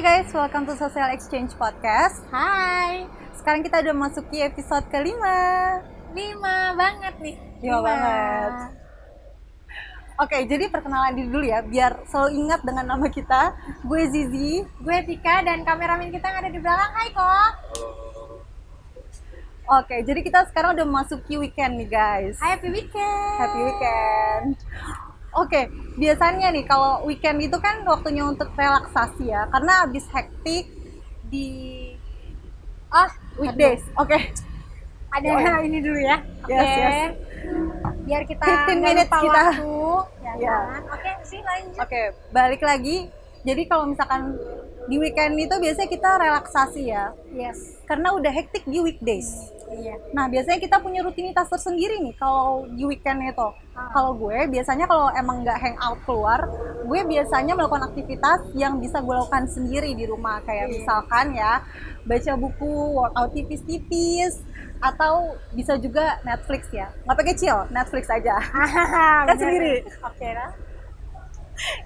Hai guys, welcome to Social Exchange Podcast. Hai, Sekarang kita udah masuki episode kelima. lima banget nih. Lima banget. Oke, jadi perkenalan diri dulu ya, biar selalu ingat dengan nama kita. Gue Zizi. Gue Tika dan kameramen kita yang ada di belakang. Hai kok. Oke, jadi kita sekarang udah masuki weekend nih guys. Happy weekend. Happy weekend. Oke, biasanya nih kalau weekend itu kan waktunya untuk relaksasi ya, karena habis hektik di Oh, weekdays. Oke, Ada Oh. ini dulu ya. Oke. Yes, yes. Biar kita 15 nggak minutes kita. waktu, ya Ya. kan? Oke, sih lanjut. Oke, balik lagi. Jadi kalau misalkan di weekend itu biasanya kita relaksasi ya, Yes. karena udah hektik di weekdays. Iya. Nah, biasanya kita punya rutinitas tersendiri nih kalau di weekend itu. Ah. Kalau gue biasanya kalau emang nggak hangout keluar, gue biasanya melakukan aktivitas yang bisa gue lakukan sendiri di rumah. Kayak Iya. misalkan ya, baca buku, workout tipis-tipis, atau bisa juga Netflix ya. Nggak pakai chill, Netflix aja. Kan Kan sendiri. Oke lah.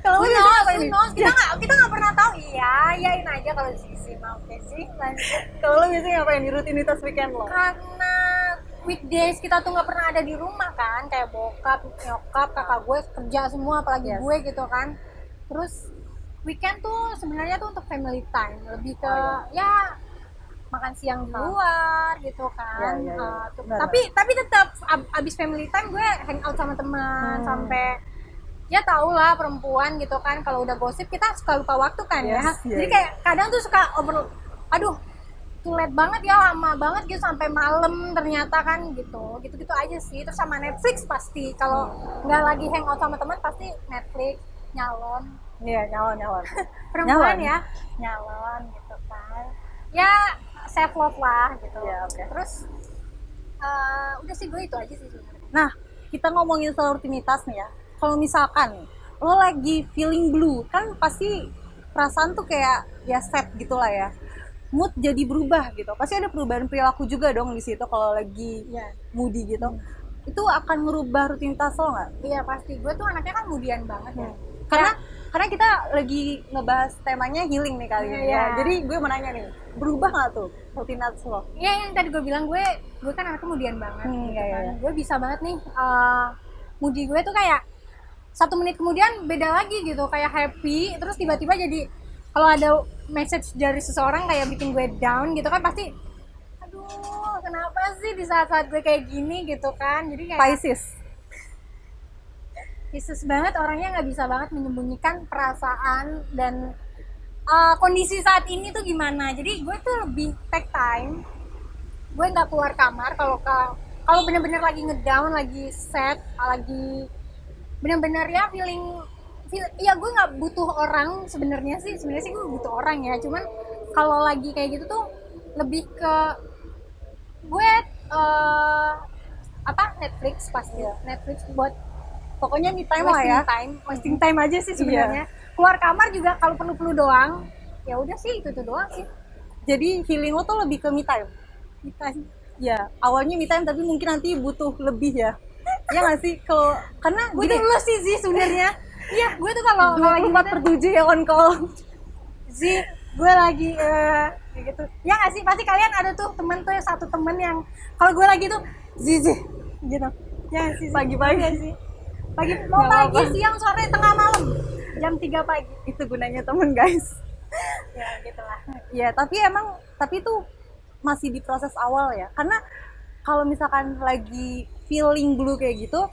Kalau Who knows, who knows? Kita nggak kita nggak pernah tahu. Iya, iyain aja kalau sisi mau oke sih. Lanjut. Kalau lu biasanya ngapain di rutinitas weekend lo? karena weekdays kita tuh nggak pernah ada di rumah kan kayak bokap nyokap kakak gue kerja semua apalagi Yes. gue gitu kan terus weekend tuh sebenarnya tuh untuk family time lebih ke Oh, ya makan siang di luar gitu kan Ya, ya, ya. Uh, tapi tapi tetap ab- abis family time gue hangout sama teman Hmm. sampai ya tau lah perempuan gitu kan kalau udah gosip kita suka lupa waktu kan ya Yes, yes. jadi kayak kadang tuh suka over aduh tulet banget ya lama banget gitu sampai malam ternyata kan gitu gitu gitu aja sih terus sama Netflix pasti kalau nggak lagi hangout sama teman pasti Netflix nyalon Iya, nyalon, nyalon. perempuan Nyalon. ya nyalon gitu kan ya self love lah gitu Iya, oke. terus eh, udah sih gue itu aja sih sebenarnya Nah, kita ngomongin soal rutinitas nih ya. Kalau misalkan lo lagi feeling blue, kan pasti perasaan tuh kayak ya set gitu lah ya. Mood jadi berubah gitu. Pasti ada perubahan perilaku juga dong di situ kalau lagi Iya. moody gitu. Itu akan merubah rutinitas lo nggak? iya pasti gue tuh anaknya kan kemudian banget ya Karena karena kita lagi ngebahas temanya healing nih kali ini Iya. ya. Jadi gue mau nanya nih, berubah nggak tuh rutinitas lo? Iya yang tadi gue bilang gue gue kan anak kemudian banget Hmm, gitu iya, iya, kan. iya. Gue bisa banget nih uh, moody gue tuh kayak satu menit kemudian beda lagi gitu kayak happy terus tiba-tiba jadi kalau ada message dari seseorang kayak bikin gue down gitu kan pasti aduh kenapa sih di saat-saat gue kayak gini? gitu kan. Jadi kayak Pisces. Pisces banget orangnya nggak bisa banget menyembunyikan perasaan dan uh, kondisi saat ini tuh gimana. Jadi gue tuh lebih take time gue nggak keluar kamar kalau ka- kalau bener-bener lagi ngedown lagi sad lagi bener-bener ya feeling feel, ya gue nggak butuh orang sebenarnya sih sebenarnya sih gue butuh orang ya cuman kalau lagi kayak gitu tuh lebih ke gue uh, apa Netflix pasti Iya. Netflix buat Pokoknya me time lah ya. time wasting time aja sih Iya. sebenarnya keluar kamar juga kalau perlu perlu doang ya udah sih itu tuh doang sih Jadi healing lo tuh lebih ke me time. kita Ya, awalnya me time tapi mungkin nanti butuh lebih ya. Ya nggak sih? Kalau karena gue tuh lu sih sih sebenarnya iya gue tuh kalau lagi 24 per 7 ya on call. sih gue lagi eh, kayak gitu ya nggak sih pasti kalian ada tuh temen tuh satu temen yang kalau gue lagi tuh zizi gitu ya sih? Pagi-pagi. Iya sih pagi mau Nggak pagi apa-apa. siang sore tengah malam jam 3 pagi Itu gunanya temen guys. ya gitulah Ya, tapi emang tapi itu masih di proses awal ya. Karena kalau misalkan lagi feeling blue kayak gitu,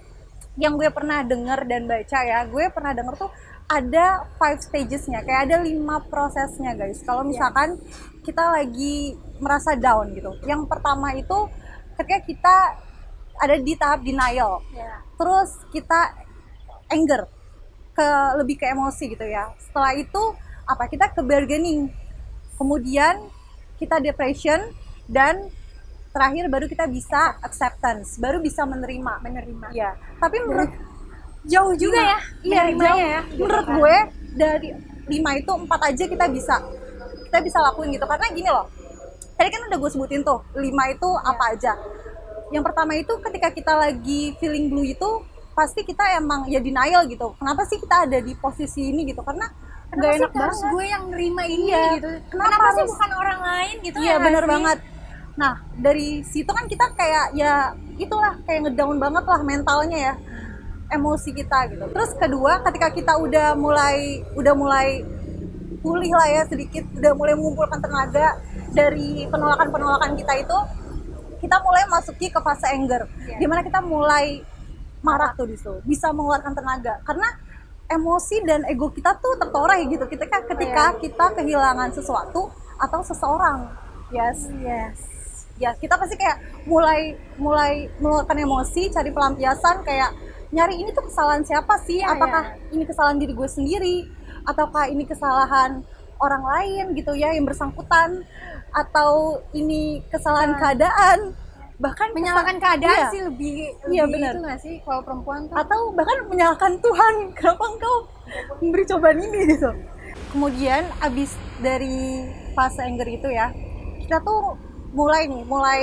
yang gue pernah denger dan baca ya, gue pernah denger tuh ada five stagesnya, kayak ada lima prosesnya guys. Kalau misalkan kita lagi merasa down gitu, yang pertama itu ketika kita ada di tahap denial, ya terus kita anger ke lebih ke emosi gitu ya. Setelah itu apa? Kita ke bargaining kemudian kita depression dan terakhir baru kita bisa acceptance baru bisa menerima menerima ya tapi menurut jauh juga ya iya jauh. ya menurut kan. gue dari lima itu empat aja kita bisa kita bisa lakuin gitu karena gini loh tadi kan udah gue sebutin tuh lima itu apa aja yang pertama itu ketika kita lagi feeling blue itu pasti kita emang ya denial gitu kenapa sih kita ada di posisi ini gitu karena kenapa nggak sih enak harus banget gue yang nerima ini Iya. gitu Kenapa kenapa, sih bukan orang lain gitu Iya ya bener sih? banget. Nah dari situ kan kita kayak ya itulah kayak ngedown banget lah mentalnya ya emosi kita gitu. Terus kedua ketika kita udah mulai udah mulai pulih lah ya sedikit udah mulai mengumpulkan tenaga dari penolakan-penolakan kita itu kita mulai masuki ke fase anger. Iya. di mana kita mulai marah tuh di situ bisa mengeluarkan tenaga. Karena emosi dan ego kita tuh tertorai gitu. Ketika ketika kita kehilangan sesuatu atau seseorang. Yes. Yes ya kita pasti kayak mulai mulai mengeluarkan emosi cari pelampiasan kayak nyari ini tuh kesalahan siapa sih? Iya, apakah ini kesalahan diri gue sendiri? Ataukah ini kesalahan orang lain gitu ya yang bersangkutan? Atau ini kesalahan keadaan? Bahkan menyalahkan keadaan iya. sih lebih Iya, lebih benar. itu nggak sih kalau perempuan tuh? Atau bahkan menyalahkan Tuhan kenapa engkau memberi cobaan ini gitu? Kemudian abis dari fase anger itu ya kita tuh mulai nih mulai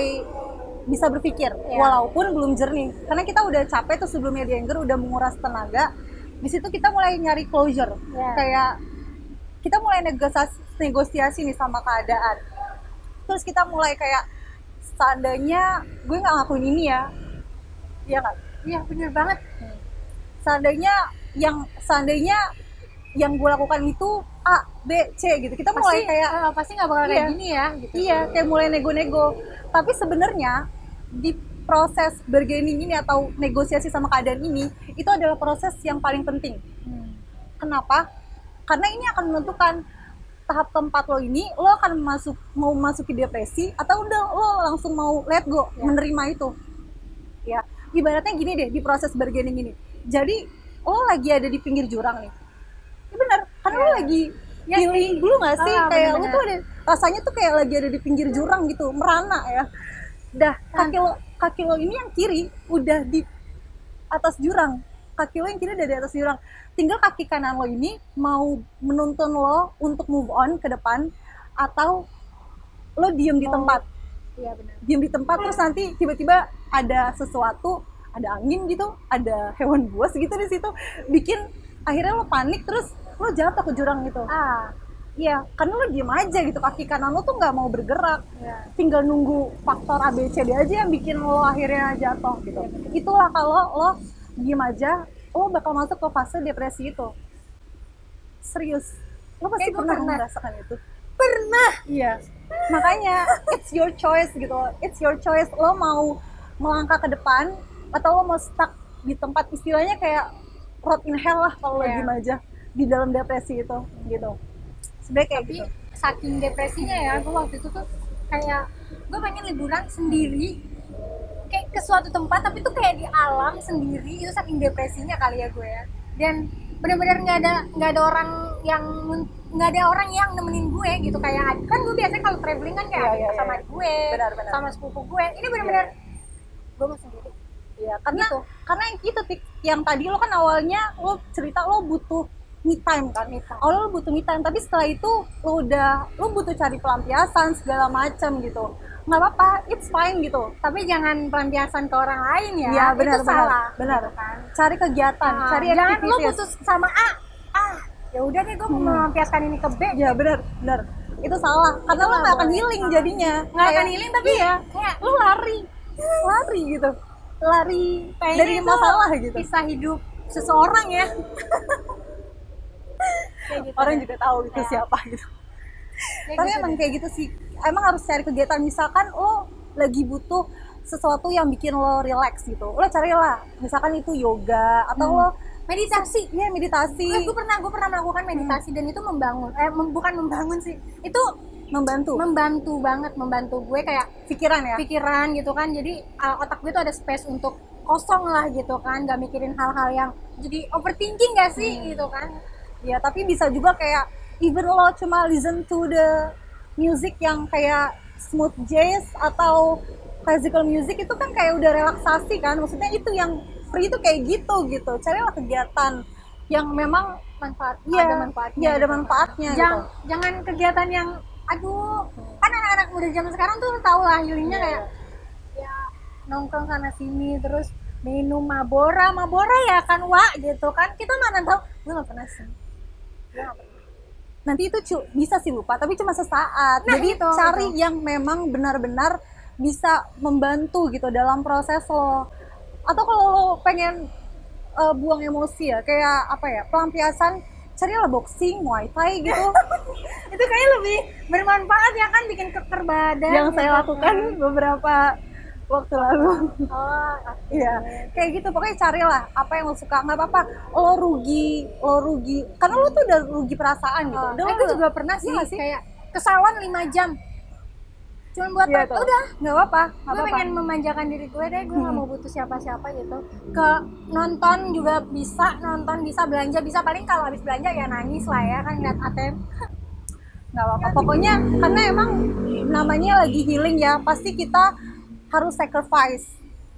bisa berpikir Iya. walaupun belum jernih. Karena kita udah capek tuh sebelumnya di anger udah menguras tenaga di situ kita mulai nyari closure. Iya. kayak kita mulai negosiasi, negosiasi nih sama keadaan. Terus kita mulai kayak seandainya gue nggak ngakuin ini ya. Iya nggak? Iya bener banget. Seandainya yang seandainya yang gue lakukan itu A, B, C gitu. Kita mulai pasti kayak eh, pasti nggak bakal kayak Iya. gini ya gitu iya, kayak mulai nego-nego. Tapi sebenarnya di proses bargaining ini atau negosiasi sama keadaan ini itu adalah proses yang paling penting. Hmm. Kenapa? Karena ini akan menentukan tahap keempat lo ini lo akan masuk mau masuki depresi atau udah lo langsung mau let go Ya. menerima itu ya ibaratnya gini deh di proses bargaining ini jadi lo lagi ada di pinggir jurang nih karena lo Ya. lagi Ya feeling dulu nggak sih? Ah, kayak lo bener-bener. tuh ada rasanya tuh kayak lagi ada di pinggir jurang gitu merana ya. Dah kaki lo kaki lo ini yang kiri udah di atas jurang. Kaki lo yang kiri udah di atas jurang. Tinggal kaki kanan lo ini mau menuntun lo untuk move on ke depan atau lo diem di Mau- tempat. Iya benar diem di tempat terus nanti tiba-tiba ada sesuatu ada angin gitu ada hewan buas gitu di situ. Bikin akhirnya lo panik terus lo jatuh ke jurang gitu ah iya karena lo diem aja gitu kaki kanan lo tuh nggak mau bergerak iya tinggal nunggu faktor ABCD aja yang bikin lo akhirnya jatuh gitu. Itulah kalau lo diem aja, lo bakal masuk ke fase depresi itu. Serius, lo pasti pernah, pernah. merasakan itu. pernah Iya. Makanya it's your choice gitu. It's your choice. Lo mau melangkah ke depan atau lo mau stuck di tempat istilahnya kayak rot in hell lah kalau lo Iya. diem aja di dalam depresi itu gitu. Sebenarnya kayak tapi gitu. saking depresinya ya gue waktu itu tuh kayak gue pengen liburan sendiri kayak ke suatu tempat tapi tuh kayak di alam sendiri itu saking depresinya kali ya gue ya dan benar-benar nggak ada nggak ada orang yang nggak ada orang yang nemenin gue gitu kayak kan gue biasanya kalau traveling kan kayak Iya, ada iya, sama iya. adik gue Benar, benar. sama sepupu gue ini benar-benar gue mau sendiri Iya, karena Gitu. karena yang itu Tik, yang tadi lo kan awalnya lo cerita lo butuh me time kan. Me time. Awalnya lo butuh me time, tapi setelah itu lo udah lo butuh cari pelampiasan segala macam gitu. Nggak apa-apa, it's fine gitu. tapi jangan pelampiasan ke orang lain ya Iya, benar, itu benar, salah benar. gitu kan Cari kegiatan, Nah, cari jangan lo activities. putus sama A ah ya udah deh gue mau Hmm. melampiaskan ini ke B Ya benar, benar. Itu salah, karena lo nggak akan healing jadinya. nggak akan healing tapi iya, kayak lo lari, lari gitu, lari kayaknya dari masalah gitu. kisah hidup seseorang ya Kayak gitu Orang deh. juga tahu itu Ya. siapa gitu. Kayak tapi gitu emang deh. kayak gitu sih emang harus cari kegiatan misalkan lo lagi butuh sesuatu yang bikin lo relax gitu lo carilah misalkan itu yoga atau Hmm. lo meditasi ya meditasi gue pernah gue pernah melakukan meditasi dan itu membangun eh mem- bukan membangun sih itu membantu membantu banget membantu gue kayak pikiran ya pikiran gitu kan jadi uh, otak gue tuh ada space untuk kosong lah gitu kan gak mikirin hal-hal yang jadi overthinking gak sih Hmm. gitu kan ya tapi bisa juga kayak even lo cuma listen to the music yang kayak smooth jazz atau classical music itu kan kayak udah relaksasi kan? Maksudnya itu yang free itu kayak gitu gitu. Carilah kegiatan yang memang manfaat Iya, ada manfaatnya. iya ada gitu. manfaatnya jangan gitu. jangan kegiatan yang aduh kan anak-anak muda zaman sekarang tuh tau lah healingnya Iya, kayak ya nongkrong sana sini terus minum mabora mabora ya kan wa gitu kan? Kita mana tahu gue nggak pernah sih nanti itu cu- bisa sih lupa tapi cuma sesaat Nah, jadi itu, cari itu. yang memang benar-benar bisa membantu gitu dalam proses lo atau kalau lo pengen uh, buang emosi ya kayak apa ya pelampiasan carilah boxing muay thai gitu itu kayaknya lebih bermanfaat ya kan bikin keker badan yang saya gitu lakukan kan. beberapa waktu lalu oh. Iya, kayak gitu. Pokoknya carilah apa yang lo suka. Nggak apa-apa. Lo rugi, lo rugi. Karena lo tuh udah rugi perasaan gitu. Oh, Udah eh, lo juga pernah sih, Iya sih? kayak ke salon 5 jam cuman buat Iya tuh. udah nggak apa-apa. gue pengen memanjakan diri gue deh gue nggak Hmm. mau butuh siapa-siapa gitu ke nonton juga bisa nonton bisa belanja bisa paling kalau habis belanja ya nangis lah ya kan lihat ATM nggak apa-apa. Pokoknya karena emang namanya lagi healing ya. Pasti kita harus sacrifice.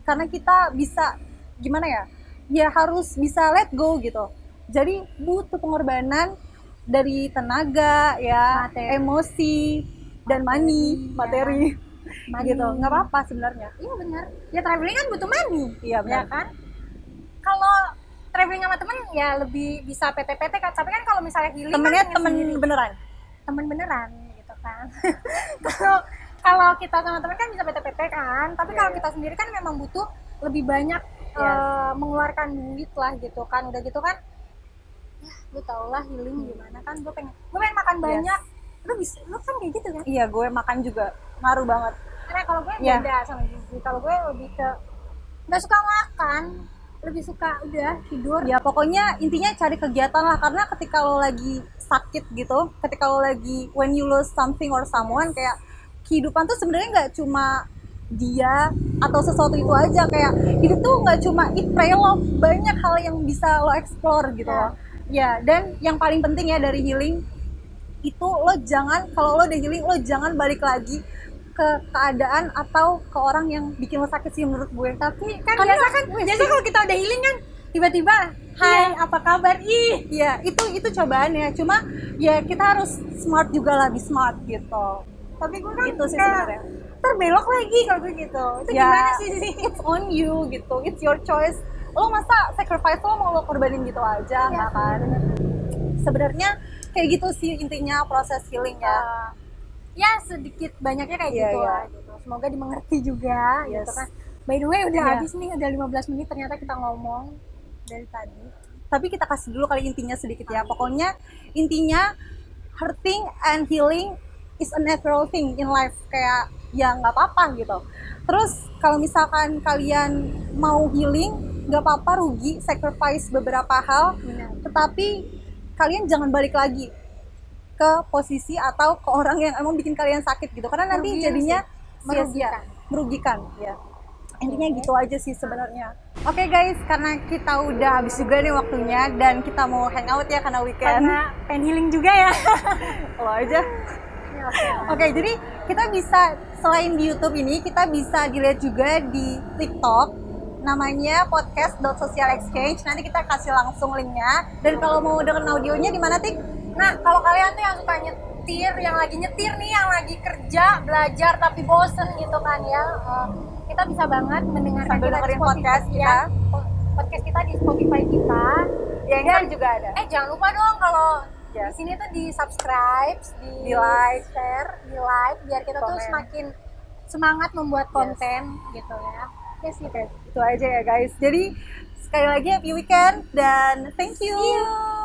Karena kita bisa gimana ya? Ya harus bisa let go gitu. Jadi butuh pengorbanan dari tenaga ya, Materi. emosi dan money, Materi, materi. Money. gitu. Nggak apa-apa sebenarnya. iya benar ya traveling kan butuh money Iya ya benar. kan kalau traveling sama temen ya lebih bisa PT-PT kan tapi kan kalau misalnya healing Temennya kan temen sendiri. beneran. temen beneran gitu kan kalau kalau kita sama temen kan bisa PT-PT kan tapi Iya, kalau iya. kita sendiri kan memang butuh lebih banyak Iya. eh, mengeluarkan duit lah gitu kan udah gitu kan ya lu tau lah healing gimana kan gue pengen gue pengen makan Hmm. Yes. banyak lu bisa lu kan kayak gitu kan Iya, gue makan juga ngaruh banget. karena kalau gue Iya. beda sama Gizi kalau gue lebih ke nggak suka makan lebih suka udah tidur Ya pokoknya intinya cari kegiatan lah karena ketika lo lagi sakit gitu, ketika lo lagi when you lose something or someone kayak kehidupan tuh sebenarnya nggak cuma dia atau sesuatu itu aja kayak hidup tuh nggak cuma eat pray love banyak hal yang bisa lo explore gitu Ya. loh. Ya dan yang paling penting ya dari healing itu lo jangan kalau lo udah healing lo jangan balik lagi ke keadaan atau ke orang yang bikin lo sakit sih menurut gue. tapi kan Karena- biasa kan biasa kalau kita udah healing kan tiba-tiba hai apa kabar ih Iya, itu itu cobaannya. Cuma ya kita harus smart juga lah, be smart gitu. Tapi gue kan Itu sih sebenarnya. terbelok lagi kalau gue gitu itu Ya, gimana sih sih It's on you gitu. It's your choice. Lo masa sacrifice lo mau lo korbanin gitu aja, Iya, nggak kan? Sebenarnya kayak gitu sih intinya proses healing ya. Eh, ya sedikit banyaknya kayak Iya, gitu iya. lah gitu semoga dimengerti juga Yes. gitu kan by the way udah Iya. habis nih udah 15 menit ternyata kita ngomong dari tadi Tapi kita kasih dulu kali intinya sedikit ya. Pokoknya intinya hurting and healing is a natural thing in life. Kayak ya nggak apa-apa gitu. Terus kalau misalkan kalian mau healing, nggak apa-apa rugi, sacrifice beberapa hal, benar tetapi kalian jangan balik lagi ke posisi atau ke orang yang emang bikin kalian sakit gitu. Karena nanti Merugikan jadinya sih. sia-sia, Merugikan. merugikan ya. Intinya gitu aja sih sebenarnya. Oke guys, karena kita udah habis juga nih waktunya dan kita mau hangout ya karena weekend. karena pengen healing juga ya Lo aja. Ya, oke. Oke, jadi kita bisa selain di YouTube ini, kita bisa dilihat juga di TikTok. Namanya podcast.socialexchange. Nanti kita kasih langsung linknya. Dan kalau mau dengerin audionya di mana, Tik? Nah, kalau kalian tuh yang suka nyetir, yang lagi nyetir nih, yang lagi kerja, belajar tapi bosen gitu kan ya, eh, kita bisa banget mendengarkan Sambil kita di Spotify, podcast ya. kita. Po- podcast kita di Spotify kita. Anchor Dan- juga ada. Eh jangan lupa dong kalau Yes. di sini tuh di subscribe, di, Di like. share, di like, biar kita tuh Komen. semakin semangat membuat konten gitu ya. Yes, gitu. Itu aja ya guys. Jadi sekali lagi happy weekend dan thank you. See you.